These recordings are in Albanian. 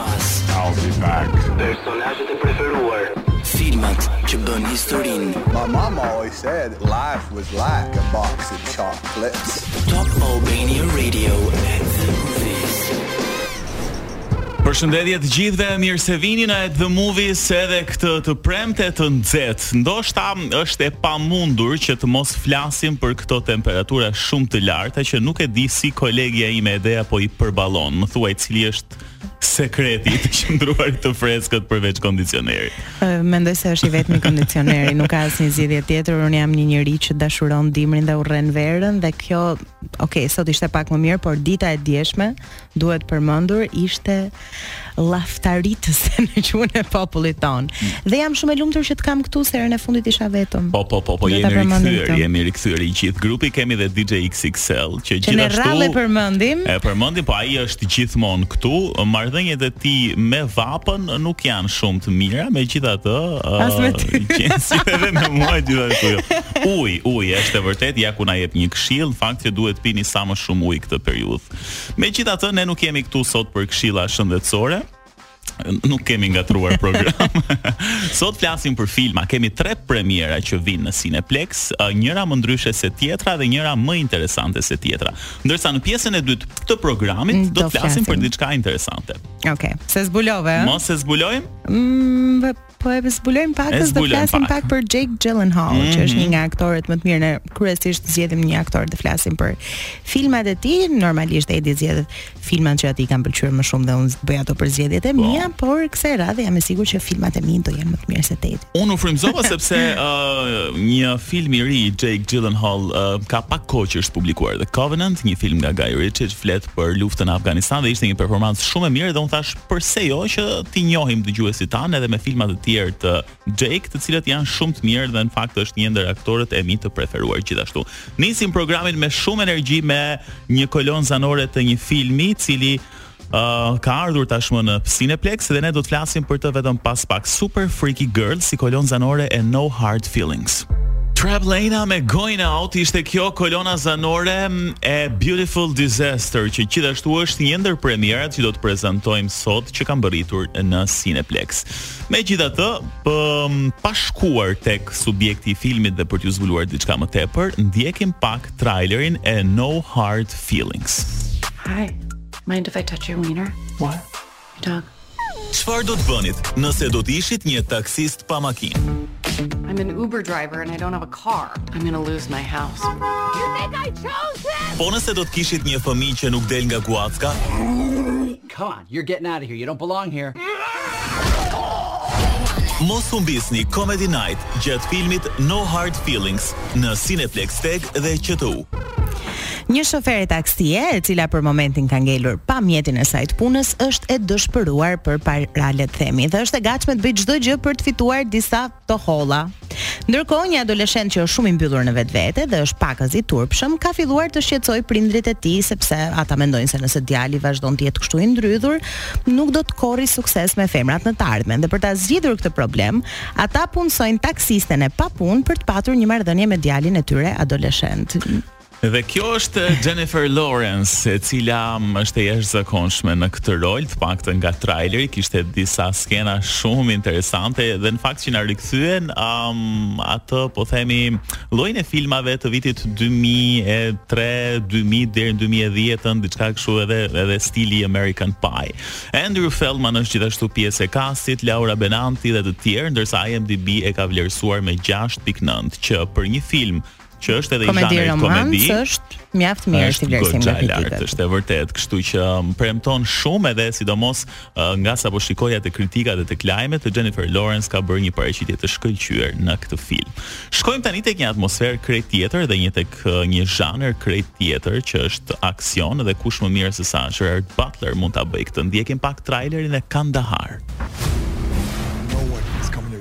I'll be back. Personazhet e preferuar. Filmat që bënë historinë. My mom always said life was like a box of chocolates. Top Albania Radio at the movies. Përshëndetje të gjithëve, mirë se vini në The Movies edhe këtë të premte të nxehtë. Ndoshta është e pamundur që të mos flasim për këto temperatura shumë të larta që nuk e di si kolegja ime Edea po i përballon. Më thuaj cili është sekreti i të qëndruarit i freskët përveç kondicionerit. Mendoj se është i vetmi kondicioneri, nuk ka asnjë zgjidhje tjetër. Unë jam një njeri që dashuron dimrin dhe urren verën dhe kjo, ok, sot ishte pak më mirë, por dita e djeshme duhet përmendur ishte llahtaritëse në gjuhën e popullit tonë. Mm. Dhe jam shumë e lumtur që të kam këtu se herën e fundit isha vetëm. Po po po po jemi rikthyer, jemi rikthyer i gjithë grupi, kemi dhe DJ XXL Që gjithashtu Që ne rrallë e përmendim. E përmendim, po ai është gjithmonë këtu. Marrëdhëniet e tij me vapën nuk janë shumë të mira, megjithatë, as me ty. Si edhe me mua gjithashtu. Jo. Uj, uj, është e vërtetë, ja ku na jep një këshillë, në fakt që duhet të pini sa më shumë ujë këtë periudhë. Megjithatë, ne nuk jemi këtu sot për këshilla shëndetësore. Nuk kemi ngatërruar program. Sot flasim për filma. Kemi tre premiera që vijnë në Cineplex, njëra më ndryshe se tjetra dhe njëra më interesante se tjetra. Ndërsa në pjesën e dytë të programit mm, do, do të flasim, flasim për diçka interesante. Okej. Okay. S'e zbulove? Mos e zbulojmë? Mm, Po e zbulojmë pak se do flasim pak për Jake Gyllenhaal, mm -hmm. që është një mhm. nga aktorët më të mirë, ne kryesisht zgjedhim një aktor të flasim për filmat e tij, normalisht Edi zgjedh filmat që atij i kanë pëlqyer më shumë dhe unë bëj ato për zgjedhjet e po. mia, po. por kësaj radhe jam e sigurt që filmat e mi do jenë më të mirë se të tutë. Unë u frymzova sepse uh, një film i ri i Jake Gyllenhaal uh, ka pak kohë që është publikuar, The Covenant, një film nga Guy Ritchie, flet për luftën në Afganistan dhe ishte një performancë shumë e mirë dhe unë thashë përse jo që t'i njohim dëgjuesit tanë edhe me filma të tjerë të Jake, të cilët janë shumë të mirë dhe në fakt është një ndër aktorët e mi të preferuar gjithashtu. Nisim programin me shumë energji me një kolonë zanore të një filmi, i cili uh, ka ardhur tashmë në Cineplex dhe ne do të flasim për të vetëm pas pak Super Freaky Girl si kolonë zanore e No Hard Feelings. Trap Lena me Going Out ishte kjo kolona zanore e Beautiful Disaster që gjithashtu është një ndër premierat që do të prezantojmë sot që kanë mbërritur në Cineplex. Megjithatë, pa shkuar tek subjekti i filmit dhe për t'ju zbuluar diçka më tepër, ndjekim pak trailerin e No Hard Feelings. Hi. Mind if I touch your wiener? What? Your dog. Çfarë do të bënit nëse do të ishit një taksist pa makinë? I'm an Uber driver and I don't have a Car. I'm gonna lose my house. You think I chose this? Po nëse do të kishit një fëmijë që nuk del nga guacka? Come on, you're getting out of here. You don't belong here. Mos humbisni Comedy Night gjatë filmit No Hard Feelings në Cineplexx TEG dhe QTU. Një shofere taksie, e cila për momentin ka ngelur pa mjetin e saj të punës, është e dëshpëruar për para le të themi dhe është e gatshme të bëjë çdo gjë për të fituar disa të holla. Ndërkohë, një adoleshent që është shumë i mbyllur në vetvete dhe është pakaz i turpshëm, ka filluar të shqetësojë prindërit e tij sepse ata mendojnë se nëse djali vazhdon të jetë kështu i ndrydhur, nuk do të korri sukses me femrat në të ardhmen. Dhe për ta zgjidhur këtë problem, ata punësojnë taksisten e papunë për të patur një marrëdhënie me djalin e tyre adoleshent. Dhe kjo është Jennifer Lawrence, e cila mm, është e jashtëzakonshme në këtë rol, të paktën nga traileri kishte disa skena shumë interesante dhe në fakt që na rikthyen um, atë po themi llojin e filmave të vitit 2003, 2000 deri në 2010, diçka kështu edhe edhe stili American Pie. Andrew Feldman është gjithashtu pjesë e kastit, Laura Benanti dhe të tjerë, ndërsa IMDb e ka vlerësuar me 6.9, që për një film që është edhe i zhanrit komedi. Komedi romancë është mjaft mirë si vlerësim nga kritikët. Është e vërtet, kështu që um, premton shumë edhe sidomos uh, nga sa po shikoja te kritikat dhe tek lajmet, Jennifer Lawrence ka bërë një paraqitje të shkëlqyer në këtë film. Shkojmë tani tek një atmosferë krejt tjetër dhe një tek uh, një zhanër krejt tjetër që është aksion dhe kush më mirë se sa Gerard Butler mund ta bëjë këtë. Ndjekim pak trailerin e Kandahar.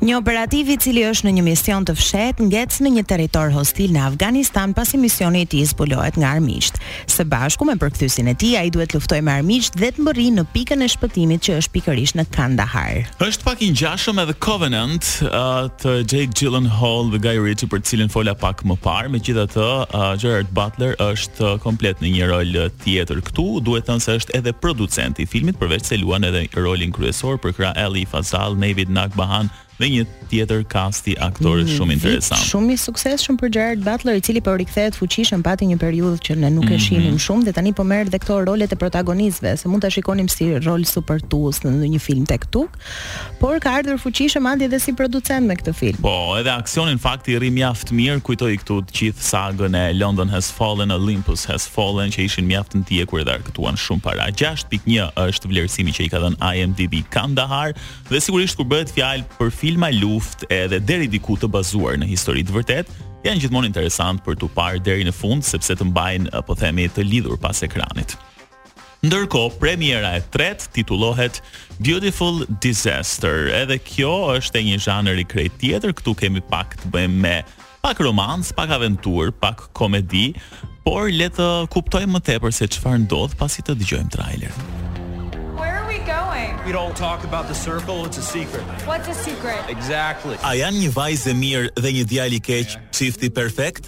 Një operativ i cili është në një mision të fshehtë ngec në një territor hostil në Afganistan pasi misioni i tij zbulohet nga armiqtë. Së bashku me përkthyesin e tij, ai duhet të luftojë me armiqtë dhe të mbërrijë në pikën e shpëtimit që është pikërisht në Kandahar. Është pak i ngjashëm me The Covenant të Jake Gyllenhaal dhe Guy Ritchie për të cilin fola pak më parë, megjithatë Gerard Butler është komplet në një rol tjetër këtu. Duhet thënë se është edhe producent i filmit, përveç se luan edhe rolin kryesor përkrah Ali Fazal, Navid Negahban dhe një tjetër kast aktorësh mm, shumë interesant. Shumë i suksesshëm për Gerard Butler, i cili po rikthehet fuqishëm pati një periudhë që ne nuk e mhm. shihnim mm -hmm. shumë dhe tani po merr edhe këto rolet e protagonistëve, se mund ta shikonim si rol suportues në ndonjë film tek tuk. Por ka ardhur fuqishëm madje edhe si producent me këtë film. Po, edhe aksioni në fakt i rri mjaft mirë, kujtoj këtu të gjithë sagën e London Has Fallen, Olympus Has Fallen që ishin mjaft të ndjekur edhe arkëtuan shumë para. Gjashtë pikë një është vlerësimi që i ka dhënë IMDb Kandahar dhe sigurisht kur bëhet fjalë për filma luftë edhe deri diku të bazuar në histori të vërtetë, janë gjithmonë interesant për t'u parë deri në fund sepse të mbajnë, po themi, të lidhur pas ekranit. Ndërkohë, premiera e tretë titullohet Beautiful Disaster. Edhe kjo është e një zhanri krejt tjetër, këtu kemi pak të bëjmë me pak romancë, pak aventurë, pak komedi, por le të kuptojmë më tepër se çfarë ndodh pasi të dëgjojmë trailerin. Where are we going? We don't talk about the circle, it's a secret. What's a secret? Exactly. A janë një vajzë e mirë dhe një djalë i keq, çifti perfekt?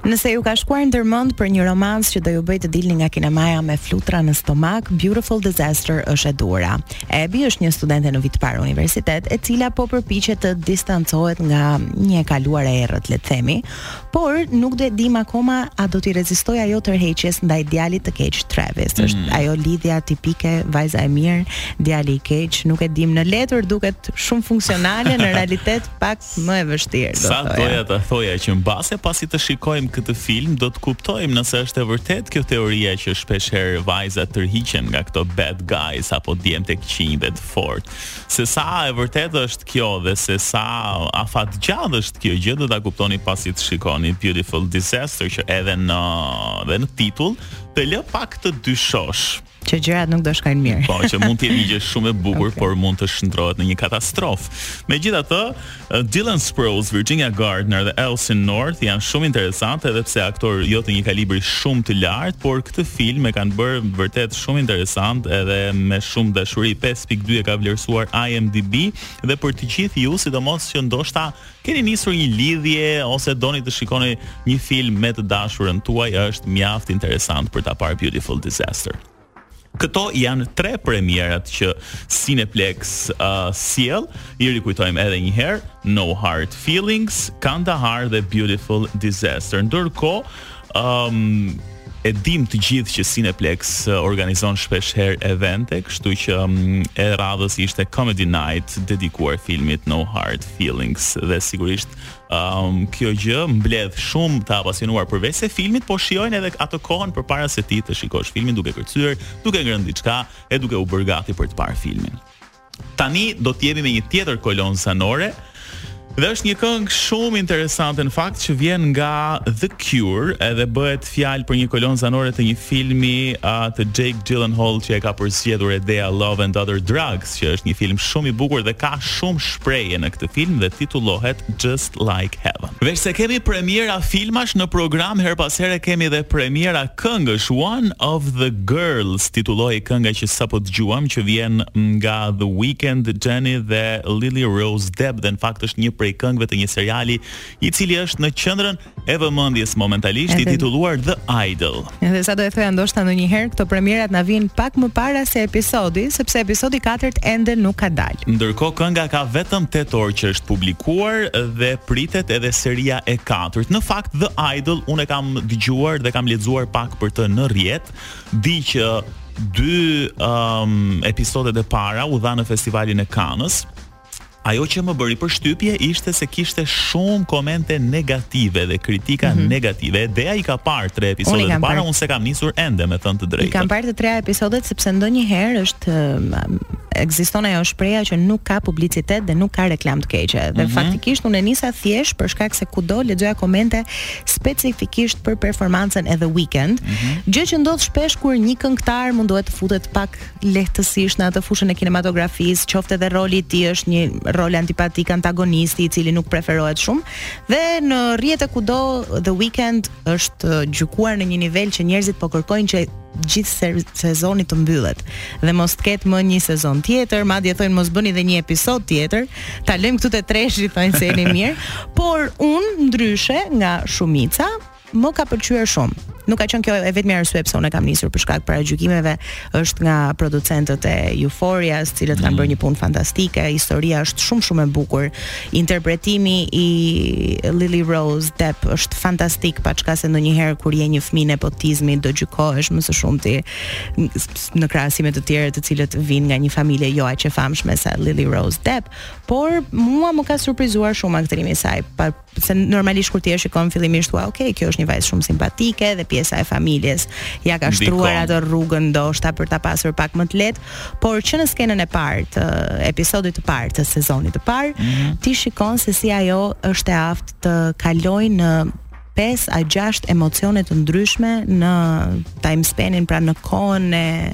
Nëse ju ka shkuar ndërmend për një romancë që do ju bëjë të dilni nga kinemaja me flutra në stomak, Beautiful Disaster është e duhura. Abby është një studente në vit të parë universitet, e cila po përpiqet të distancohet nga një e kaluar e errët, le të themi, por nuk do e dim akoma a do t'i rezistojë ajo tërheqjes ndaj djalit të keq Travis. Është ajo lidhja tipike, vajza e mirë, djali i keq, nuk e dim në letër duket shumë funksionale, në realitet pak Më e vështirë. Sa doja ta thoja që mbase pasi të shikojmë këtë film do të kuptojmë nëse është e vërtetë kjo teoria që shpesh herë vajzat tërhiqen nga këto bad guys apo djemtë e këqinj dhe të fortë. Se sa e vërtetë është kjo dhe se sa afatgjatë është kjo gjë do ta kuptoni pasi të shikoni Beautiful Disaster që edhe në dhe në titull të lë pak të dyshosh. që gjërat nuk do shkojnë mirë. Po, që mund të jetë një gjë shumë e bukur, okay. por mund të shndërrohet në një katastrofë. Megjithatë, Dylan Sprouse, Virginia Gardner dhe Austin North janë shumë interesantë edhe pse aktorë jo të një kalibri shumë të lartë, por këtë film e kanë bërë vërtet shumë interesant edhe me shumë dashuri 5.2 e ka vlerësuar IMDb dhe për të gjithë ju, sidomos që ndoshta Keni nisur një lidhje ose doni të shikoni një film me të dashurën tuaj, është mjaft interesant për ta parë Beautiful Disaster. Këto janë tre premierat që Cineplexx uh, sjell. I rikujtojmë edhe një herë No Hard Feelings, Kandahar dhe Beautiful Disaster. Ndërkohë, Ëm um, e dimë të gjithë që Cineplexx eh, organizon shpesh herë evente, kështu që mm, e radhës ishte Comedy Night dedikuar filmit No Hard Feelings dhe sigurisht um, kjo gjë mbledh shumë të apasionuar përveç se filmit, po shijojnë edhe atë kohën përpara se ti të shikosh filmin duke kërcyer, duke ngrënë diçka e duke u bërë gati për të parë filmin. Tani do të jemi me një tjetër kolonë zanore dhe është një këngë shumë interesante në fakt që vjen nga The Cure, edhe bëhet fjalë për një kolonë zanore të një filmi uh, të Jake Gyllenhaal që e ka përzgjedhur Edea Love and Other Drugs, që është një film shumë i bukur dhe ka shumë shprehje në këtë film dhe titullohet Just like heaven. Veç se kemi premiera filmash në program herë pas here kemi edhe premiera këngësh one of the girls titullohej kënga që sapo dëgjuam që vjen nga The Weeknd, Jennie dhe Lily Rose Depp dhe në fakt është një prej këngëve të një seriali i cili është në qendrën e vëmendjes momentalisht i titulluar the idol Dhe sa do e thoja ndoshta ndonjëherë, këto premierat na vijnë pak më para se episodi, sepse episodi 4 ende nuk ka dalë. Ndërkohë kënga ka vetëm 8 orë që është publikuar dhe pritet edhe seria e 4. Në fakt, The Idol, unë e kam dëgjuar dhe kam lexuar pak për të në rrjet, di që dy um, episodet e para u dha në festivalin e Kanës, Ajo që më bëri përshtypje ishte se kishte shumë komente negative dhe kritika mm -hmm. negative. Dea i ka parë tre episode të para, unë se kam nisur ende me thënë të drejtën. I kam parë të tre episodet sepse ndonjëherë është um, ekziston ajo shprehja që nuk ka publicitet dhe nuk ka reklamë të keqe. Dhe mm -hmm. faktikisht unë e nisa thjesht për shkak se kudo lexoja komente specifikisht për performancën e The Weeknd, mm -hmm. gjë që ndodh shpesh kur një këngëtar mundohet të futet pak lehtësisht në atë fushën e kinematografisë, qoftë edhe roli i tij është një rol antipatik antagonisti i cili nuk preferohet shumë dhe në rrjete kudo The Weeknd është gjykuar në një nivel që njerëzit po kërkojnë që gjithë sezoni të mbyllet dhe mos të ketë më një sezon tjetër, madje thonë mos bëni edhe një episod tjetër, ta lëmë këtu te treshi thonë se jeni mirë, por unë ndryshe nga shumica Më ka pëlqyer shumë. Nuk ka qenë kjo e vetmja arsye pse unë e kam nisur për shkak paragjykimeve, është nga producentët e Euphoria, të cilët kanë mm. bërë një punë fantastike, historia është shumë shumë e bukur. Interpretimi i Lily Rose Depp është fantastik, pa çka se ndonjëherë kur je një fëmijë nepotizmi do gjykohesh më së shumti në krahasim me të tjerët të cilët vijnë nga një familje jo aq e famshme sa Lily Rose Depp, por mua më ka surprizuar shumë aktrimi i saj. Pa se normalisht kur ti e shikon fillimisht thua, ok, kjo është një vajzë shumë simpatike dhe pjesa e familjes ja ka shtruar atë rrugën ndoshta për ta pasur pak më të lehtë, por që në skenën e parë të episodit të parë të sezonit të parë, mm -hmm. ti shikon se si ajo është e aftë të kalojë në 5 a 6 emocione të ndryshme në time spanin pra në kohën e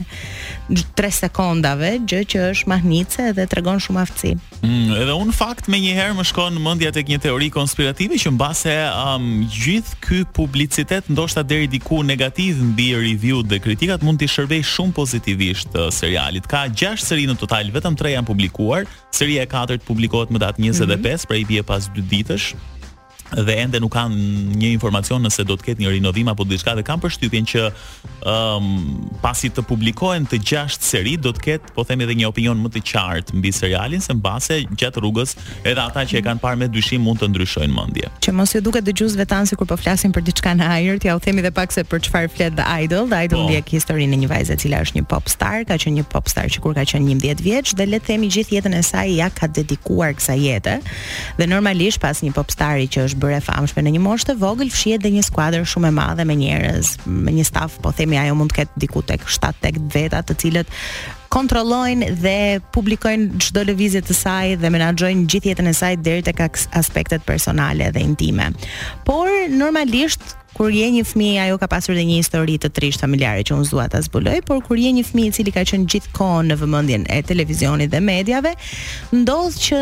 3 sekondave, gjë që është mahnitëse dhe tregon shumë aftësi. Mm, edhe unë fakt menjëherë më shkon mendja tek një teori konspirative që mbase um, gjithë ky publicitet ndoshta deri diku negativ mbi review-t dhe kritikat mund t'i shërbejë shumë pozitivisht uh, serialit. Ka 6 seri në total, vetëm 3 janë publikuar, seria e 4 publikohet më datë 25, mm -hmm. pra i bie pas 2 ditësh. dhe ende nuk kanë një informacion nëse do të ketë një rinovim apo diçka dhe kam përshtypjen që ëm um, pasi të publikohen të gjashtë seri do të ketë po themi edhe një opinion më të qartë mbi serialin se mbase gjatë rrugës edhe ata që e kanë parë me dyshim mund të ndryshojnë mendje. Që mos ju duket dëgjuesve tanë sikur po flasim për diçka në ajër, t'jua themi edhe pak se për çfarë flet The Idol, The Idol po. ndjek historinë e një vajze e cila është një pop star, ka qenë një pop star që kur ka qenë 11 vjeç dhe le të themi gjithë jetën e saj ja ka dedikuar kësaj jete. Dhe normalisht pas një popstari që është bërë e famshme në një moshë të vogël fshihet dhe një skuadër shumë e madhe me njerëz, me një staf, po themi ajo mund të ketë diku tek 7-8 veta të cilët kontrollojnë dhe publikojnë çdo lëvizje të saj dhe menaxhojnë gjithë jetën e saj deri tek aspektet personale dhe intime. Por normalisht Kur je një fëmijë, ajo ka pasur dhe një histori të trishtë familjare që unë s'dua ta zbuloj, por kur je një fëmijë i cili ka qenë gjithë kohën në vëmendjen e televizionit dhe mediave, ndodh që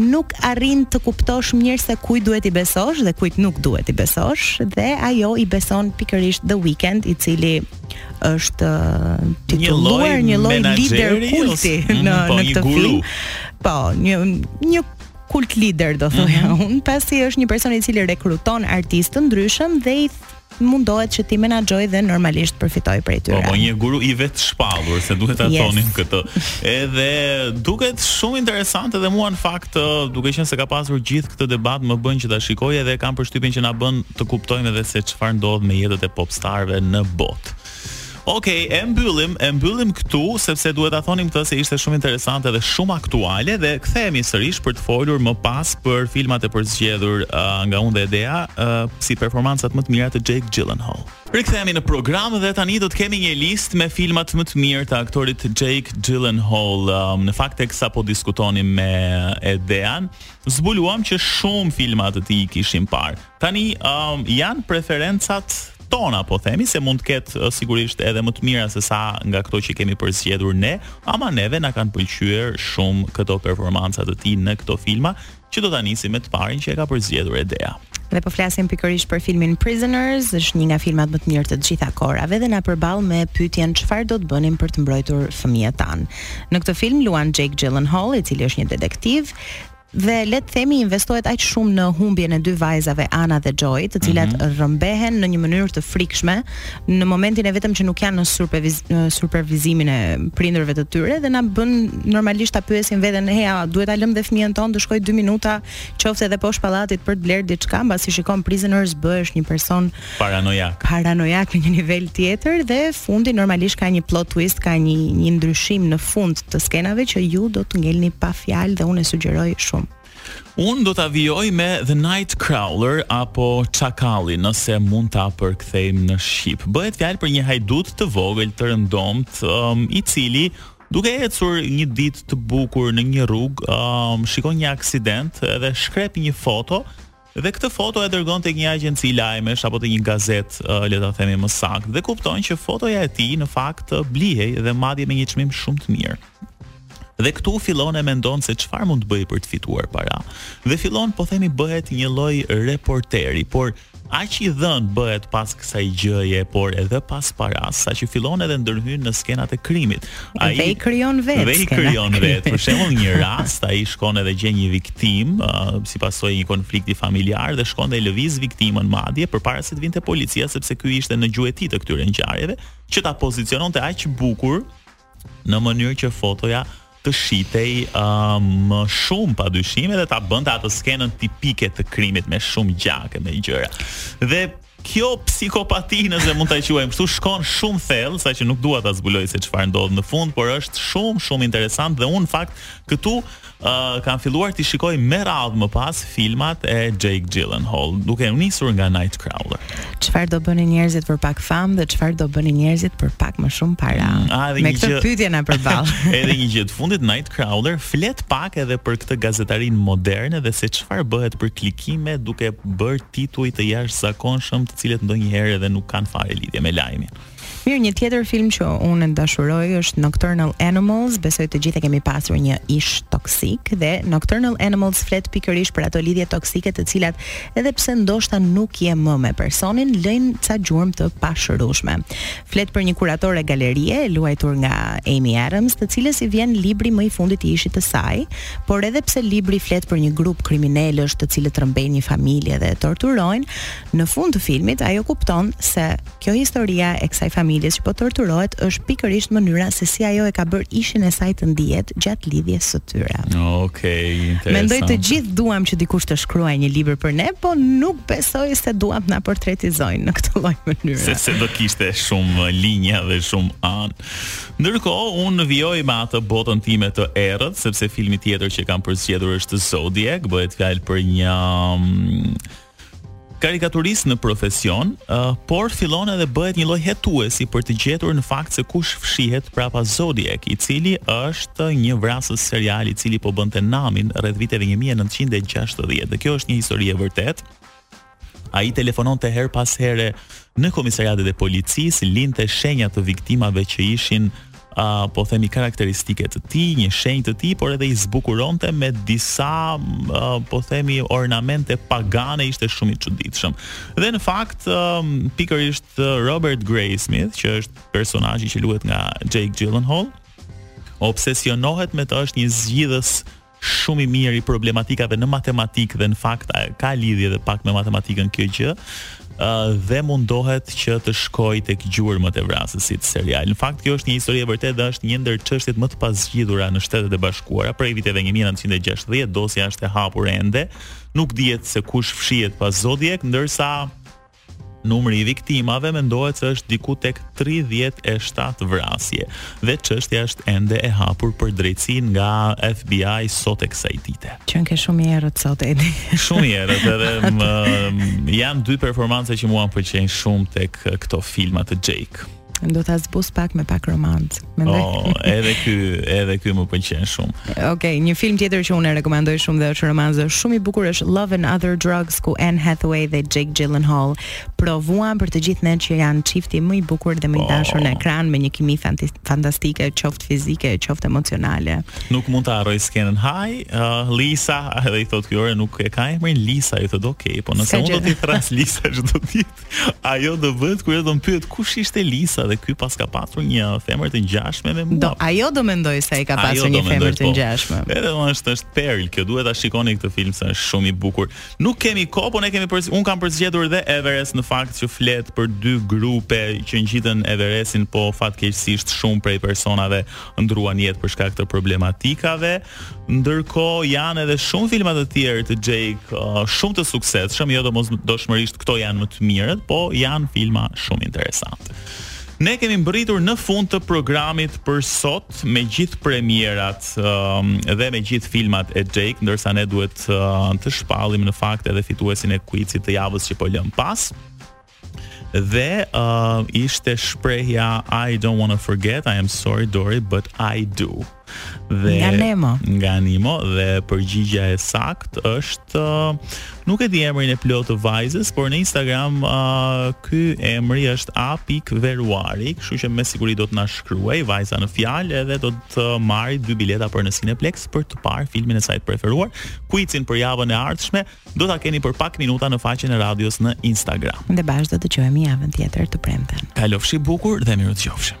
nuk arrin të kuptosh mirë se kujt duhet t'i besosh dhe kujt nuk duhet t'i besosh dhe ajo i beson pikërisht The Weeknd, i cili është uh, titulluar një lloj lider kulti në mm, po, në këtë film. Po, një një kult lider do thoja mm -hmm. unë, pasi është një person i cili rekruton artistë të ndryshëm dhe i mundohet që t'i menaxhojë dhe normalisht përfitojë prej tyre. Po, po një guru i vetëshpallur, se duhet ta yes. thonim këtë. Edhe duket shumë interesante dhe mua në fakt, duke qenë se ka pasur gjithë këtë debat, më bën që ta shikoj edhe kam përshtypjen që na bën të kuptojmë edhe se çfarë ndodh me jetët e popstarëve në botë. Okej, e mbyllim, e mbyllim këtu sepse duhet ta thonim këtë se ishte shumë interesante dhe shumë aktuale dhe kthehemi sërish për të folur më pas për filmat e përzgjedhur uh, nga unë dhe Edea uh, si performancat më të mira të Jake Gyllenhaal. Rikthehemi në program dhe tani do të kemi një listë me filmat më të mirë të aktorit Jake Gyllenhaal. Um, në fakt teksa po diskutonim me Edean, zbuluam që shumë filma të tij i kishim parë. Tani um, janë preferencat tona, po themi se mund të ketë sigurisht edhe më të mira se sa nga këto që kemi përzgjedhur ne, ama neve na kanë pëlqyer shumë këto performanca të tij në këto filma, që do ta nisim me të parin që e ka përzgjedhur Edea. Dhe po flasim pikërisht për filmin Prisoners, është një nga filmat më të mirë të të gjitha kohërave dhe na përball me pyetjen çfarë do të bënim për të mbrojtur fëmijët tanë. Në këtë film luan Jake Gyllenhaal, i cili është një detektiv, Dhe le të themi investohet aq shumë në humbjen e dy vajzave Ana dhe Joy, të cilat mm -hmm. rrëmbehen në një mënyrë të frikshme në momentin e vetëm që nuk janë në superviz, supervizimin e prindërve të tyre dhe na bën normalisht ta pyesim veten, "Hey, a duhet ta lëm dhe fëmijën tonë të shkojë 2 minuta qoftë edhe poshtë pallatit për të blerë diçka, mbasi shikon Prisoners bëhesh një person Paranojak. Paranojak në një nivel tjetër dhe fundi normalisht ka një plot twist, ka një një ndryshim në fund të skenave që ju do të ngelni pa fjalë dhe unë e sugjeroj shumë. Unë do ta vijoj me The Nightcrawler apo Çakalli, nëse mund ta përkthejmë në shqip. Bëhet fjalë për një hajdut të vogël të rëndomtë, um, i cili Duke ecur një ditë të bukur në një rrugë, um, shikon një aksident dhe shkrep një foto Dhe këtë foto e dërgon tek një agjenci lajmesh apo te një gazetë, le ta themi më saktë, dhe kupton që fotoja e tij në fakt blihej dhe madje me një çmim shumë të mirë. Dhe këtu fillon e mendon se çfarë mund të bëjë për të fituar para. Dhe fillon, po themi, bëhet një lloj reporteri, por aq i dhënë bëhet pas kësaj gjëje, por edhe pas parasë, saqë fillon edhe ndërhyn në skenat e krimit. Ai dhe i krijon vetë. Dhe i krijon vetë. Për shembull, një rast ai shkon edhe gjen një viktimë, uh, si pasojë një konflikti familjar dhe shkon dhe e lëviz viktimën madje përpara se të vinte policia sepse ky ishte në gjueti të këtyre ngjarjeve, që ta poziciononte aq bukur në mënyrë që fotoja të shitej uh, më shumë pa dyshime dhe ta bënte atë skenën tipike të krimit me shumë gjake me gjëra. Dhe Kjo psikopati, nëse mund ta quajmë kështu, shkon shumë thellë, saqë nuk dua ta zbuloj se çfarë ndodh në fund, por është shumë shumë interesant dhe në fakt këtu uh, kam filluar të shikoj me radhë më pas filmat e Jake Gyllenhaal, duke u nisur nga Nightcrawler. Çfarë do bënin njerëzit për pak famë dhe çfarë do bënin njerëzit për pak më shumë para? Mm, a, me këtë gjë... pyetje na përball. edhe një gjë të fundit Night crawler flet pak edhe për këtë gazetarinë moderne dhe se çfarë bëhet për klikime duke bërë tituj të jashtëzakonshëm të cilët ndonjëherë edhe nuk kanë fare lidhje me lajmin. Mirë, një tjetër film që unë e dashuroj është Nocturnal Animals, besoj të gjithë e kemi pasur një ish toksik dhe Nocturnal Animals flet pikërisht për ato lidhje toksike të cilat edhe pse ndoshta nuk je më me personin, lënë ca gjurmë të pashërueshme. Flet për një kuratore galerie e luajtur nga Amy Adams, të cilës i vjen libri më i fundit i ishit të saj, por edhe pse libri flet për një grup kriminelësh të cilët rrëmbejnë një familje dhe e torturojnë, në fund të filmit ajo kupton se kjo historia e kësaj familjes që po torturohet është pikërisht mënyra se si ajo e ka bërë ishin e saj të ndihet gjatë lidhjes së tyre. Okej, interesant. Mendoj të gjithë duam që dikush të shkruajë një libër për ne, po nuk Besoj se duam të na portretizojnë në këtë lloj mënyre. Sepse do kishte shumë linja dhe shumë anë. Ndërkohë, unë vijoj me atë botën time të errët, sepse filmi tjetër që kam përzgjedhur është Zodiac, bëhet fjalë për një mm, karikaturist në profesion, uh, por fillon edhe bëhet një lloj hetuesi për të gjetur në fakt se kush fshihet prapa Zodiac, i cili është të një vrasës serial i cili po bënte namin rreth viteve 1960 dhe kjo është një histori e vërtetë. Ai telefononte herë pas here në komisariatet e policisë, linte shenja të viktimave që ishin uh, po themi karakteristike të tij, një shenjë të tij, por edhe i zbukuronte me disa uh, po themi ornamente pagane ishte shumë i çuditshëm. Dhe në fakt uh, pikërisht Robert Graysmith, që është personazhi që luhet nga Jake Gyllenhaal, Obsesionohet me të është një zgjidhës shumë i mirë i problematikave në matematikë dhe në fakt ka lidhje edhe pak me matematikën kjo gjë dhe mundohet që të shkojë tek gjurmët e vrasësit serial. Në fakt kjo është një histori e vërtetë dhe është një ndër çështjet më të pazgjidhura në Shtetet e Bashkuara prej viteve 1960. Dosja është e hapur ende, nuk dihet se kush fshihet pas Zodiac, ndërsa Numri i viktimave mendohet se është diku tek tridhjetë e shtatë vrasje dhe çështja është ende e hapur për drejtësinë nga FBI sot e kësaj dite. Qënke shumë i errët sot Edi. Shumë i errët edhe më, janë dy performanca që mua më pëlqejnë shumë tek këto filma të Jake. Do ta zbus pak me pak romanc. Mendoj. Oh, edhe ky, edhe ky më pëlqen shumë. Okej, okay, një film tjetër që unë rekomandoj shumë dhe është romanc dhe shumë i bukur është Love and Other Drugs ku Anne Hathaway dhe Jake Gyllenhaal provuan për të gjithë ne që janë çifti më i bukur dhe më i dashur oh. në ekran me një kimi fantastike, qoftë fizike, qoftë emocionale. Nuk mund ta harroj skenën Hi, uh, Lisa, edhe i thotë kjo nuk e ka emrin Lisa, i thotë okay, po nëse unë do t'i thërras Lisa çdo ditë. Ajo do bëhet kurioze do pyesë kush ishte Lisa dhe ky paska pasur një femër të ngjashme me mua. Do, ajo do mendoj se ai ka pasur një femër të po. ngjashme. Po. Edhe unë është është perlë, kjo duhet ta shikoni këtë film se është shumë i bukur. Nuk kemi kohë, po ne kemi për unë kam përzgjedhur dhe Everest në fakt që flet për dy grupe që ngjitën Everestin, po fatkeqësisht shumë prej personave ndruan jetë për shkak të problematikave. Ndërkohë janë edhe shumë filma të tjerë të Jake, uh, shumë të suksesshëm, jo domosdoshmërisht këto janë më të mirët, po janë filma shumë interesante. Ne kemi mbërritur në fund të programit për sot me gjithë premierat um, dhe me gjithë filmat e Jake, ndërsa ne duhet uh, të shpallim në fakt edhe fituesin e kuicit të javës që po lëmë pas. Dhe uh, ishte shprehja I don't want to forget, I am sorry Dory, but I do. Dhe nga Nemo. Nga Nemo dhe përgjigja e saktë është uh, nuk e di emrin e plotë të vajzës, por në Instagram uh, ky emri është a.veruari, kështu që me siguri do të na shkruajë vajza në fjalë edhe do të marri dy bileta për në Cineplex për të parë filmin e saj të preferuar. Kuicin për javën e ardhshme do ta keni për pak minuta në faqen e radios në Instagram. Dhe bashkë do të dëgjohemi javën tjetër të premten. Kalofshi bukur dhe mirudëgjofshim.